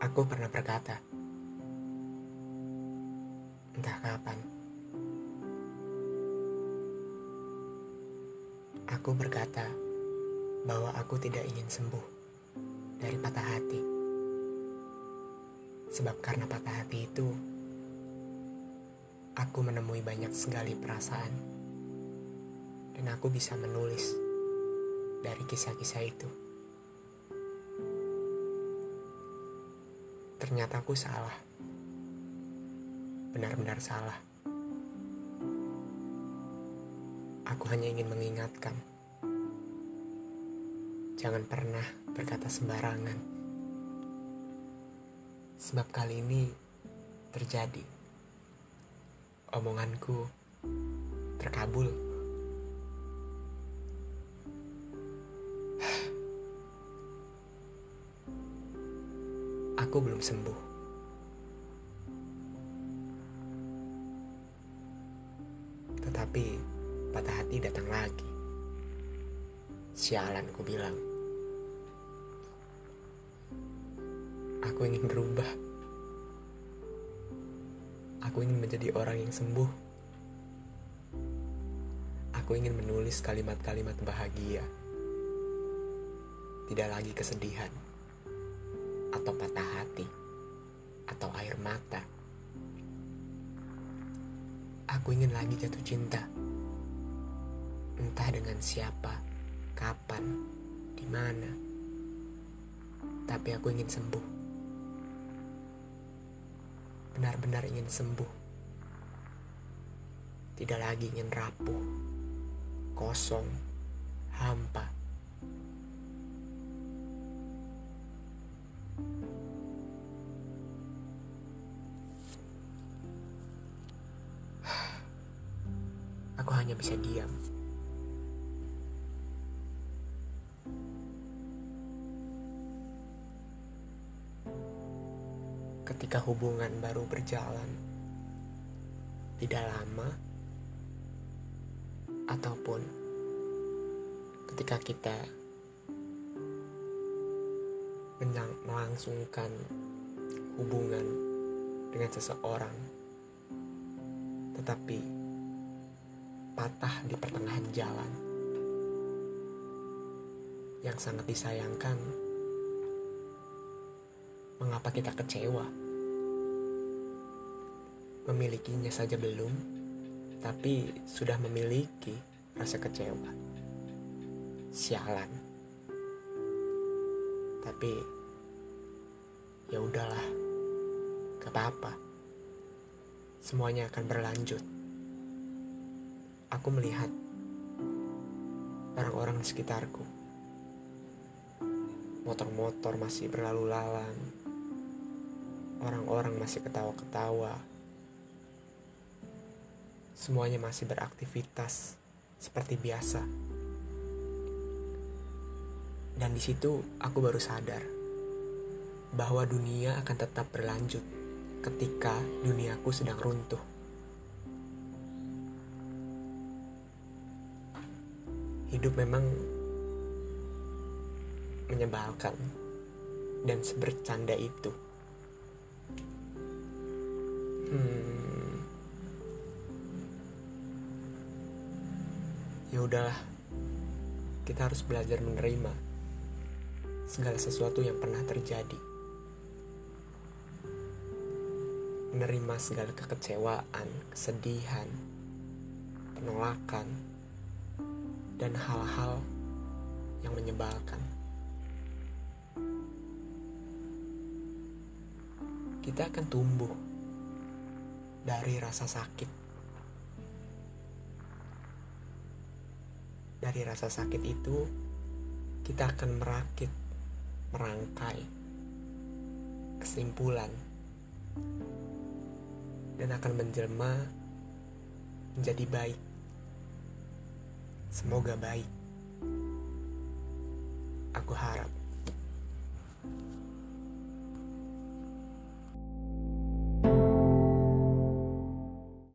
Aku pernah berkata, entah kapan, aku berkata bahwa aku tidak ingin sembuh dari patah hati. Sebab karena patah hati itu, aku menemui banyak sekali perasaan, dan aku bisa menulis dari kisah-kisah itu. Ternyata aku salah. Benar-benar salah. Aku hanya ingin mengingatkan. Jangan pernah berkata sembarangan. Sebab kali ini terjadi. Omonganku terkabul. Aku belum sembuh. Tetapi patah hati datang lagi. Sialan ku bilang. Aku ingin berubah. Aku ingin menjadi orang yang sembuh. Aku ingin menulis kalimat-kalimat bahagia. Tidak lagi kesedihan atau patah hati atau air mata. Aku ingin lagi jatuh cinta. Entah dengan siapa, kapan, di mana. Tapi aku ingin sembuh. Benar-benar ingin sembuh. Tidak lagi ingin rapuh, kosong, hampa hanya bisa diam. Ketika hubungan baru berjalan, tidak lama, ataupun ketika kita melangsungkan hubungan dengan seseorang, tetapi patah di pertengahan jalan. Yang sangat disayangkan, mengapa kita kecewa? Memilikinya saja belum, tapi sudah memiliki rasa kecewa. Sialan. Tapi ya udahlah, gak apa-apa. Semuanya akan berlanjut aku melihat orang-orang di sekitarku. Motor-motor masih berlalu lalang. Orang-orang masih ketawa-ketawa. Semuanya masih beraktivitas seperti biasa. Dan di situ aku baru sadar bahwa dunia akan tetap berlanjut ketika duniaku sedang runtuh. Hidup memang menyebalkan dan sebercanda itu. Hmm. Ya udahlah. Kita harus belajar menerima segala sesuatu yang pernah terjadi. Menerima segala kekecewaan, kesedihan, penolakan, dan hal-hal yang menyebalkan. Kita akan tumbuh dari rasa sakit. Dari rasa sakit itu, kita akan merakit, merangkai kesimpulan, dan akan menjelma menjadi baik. Semoga baik. Aku harap.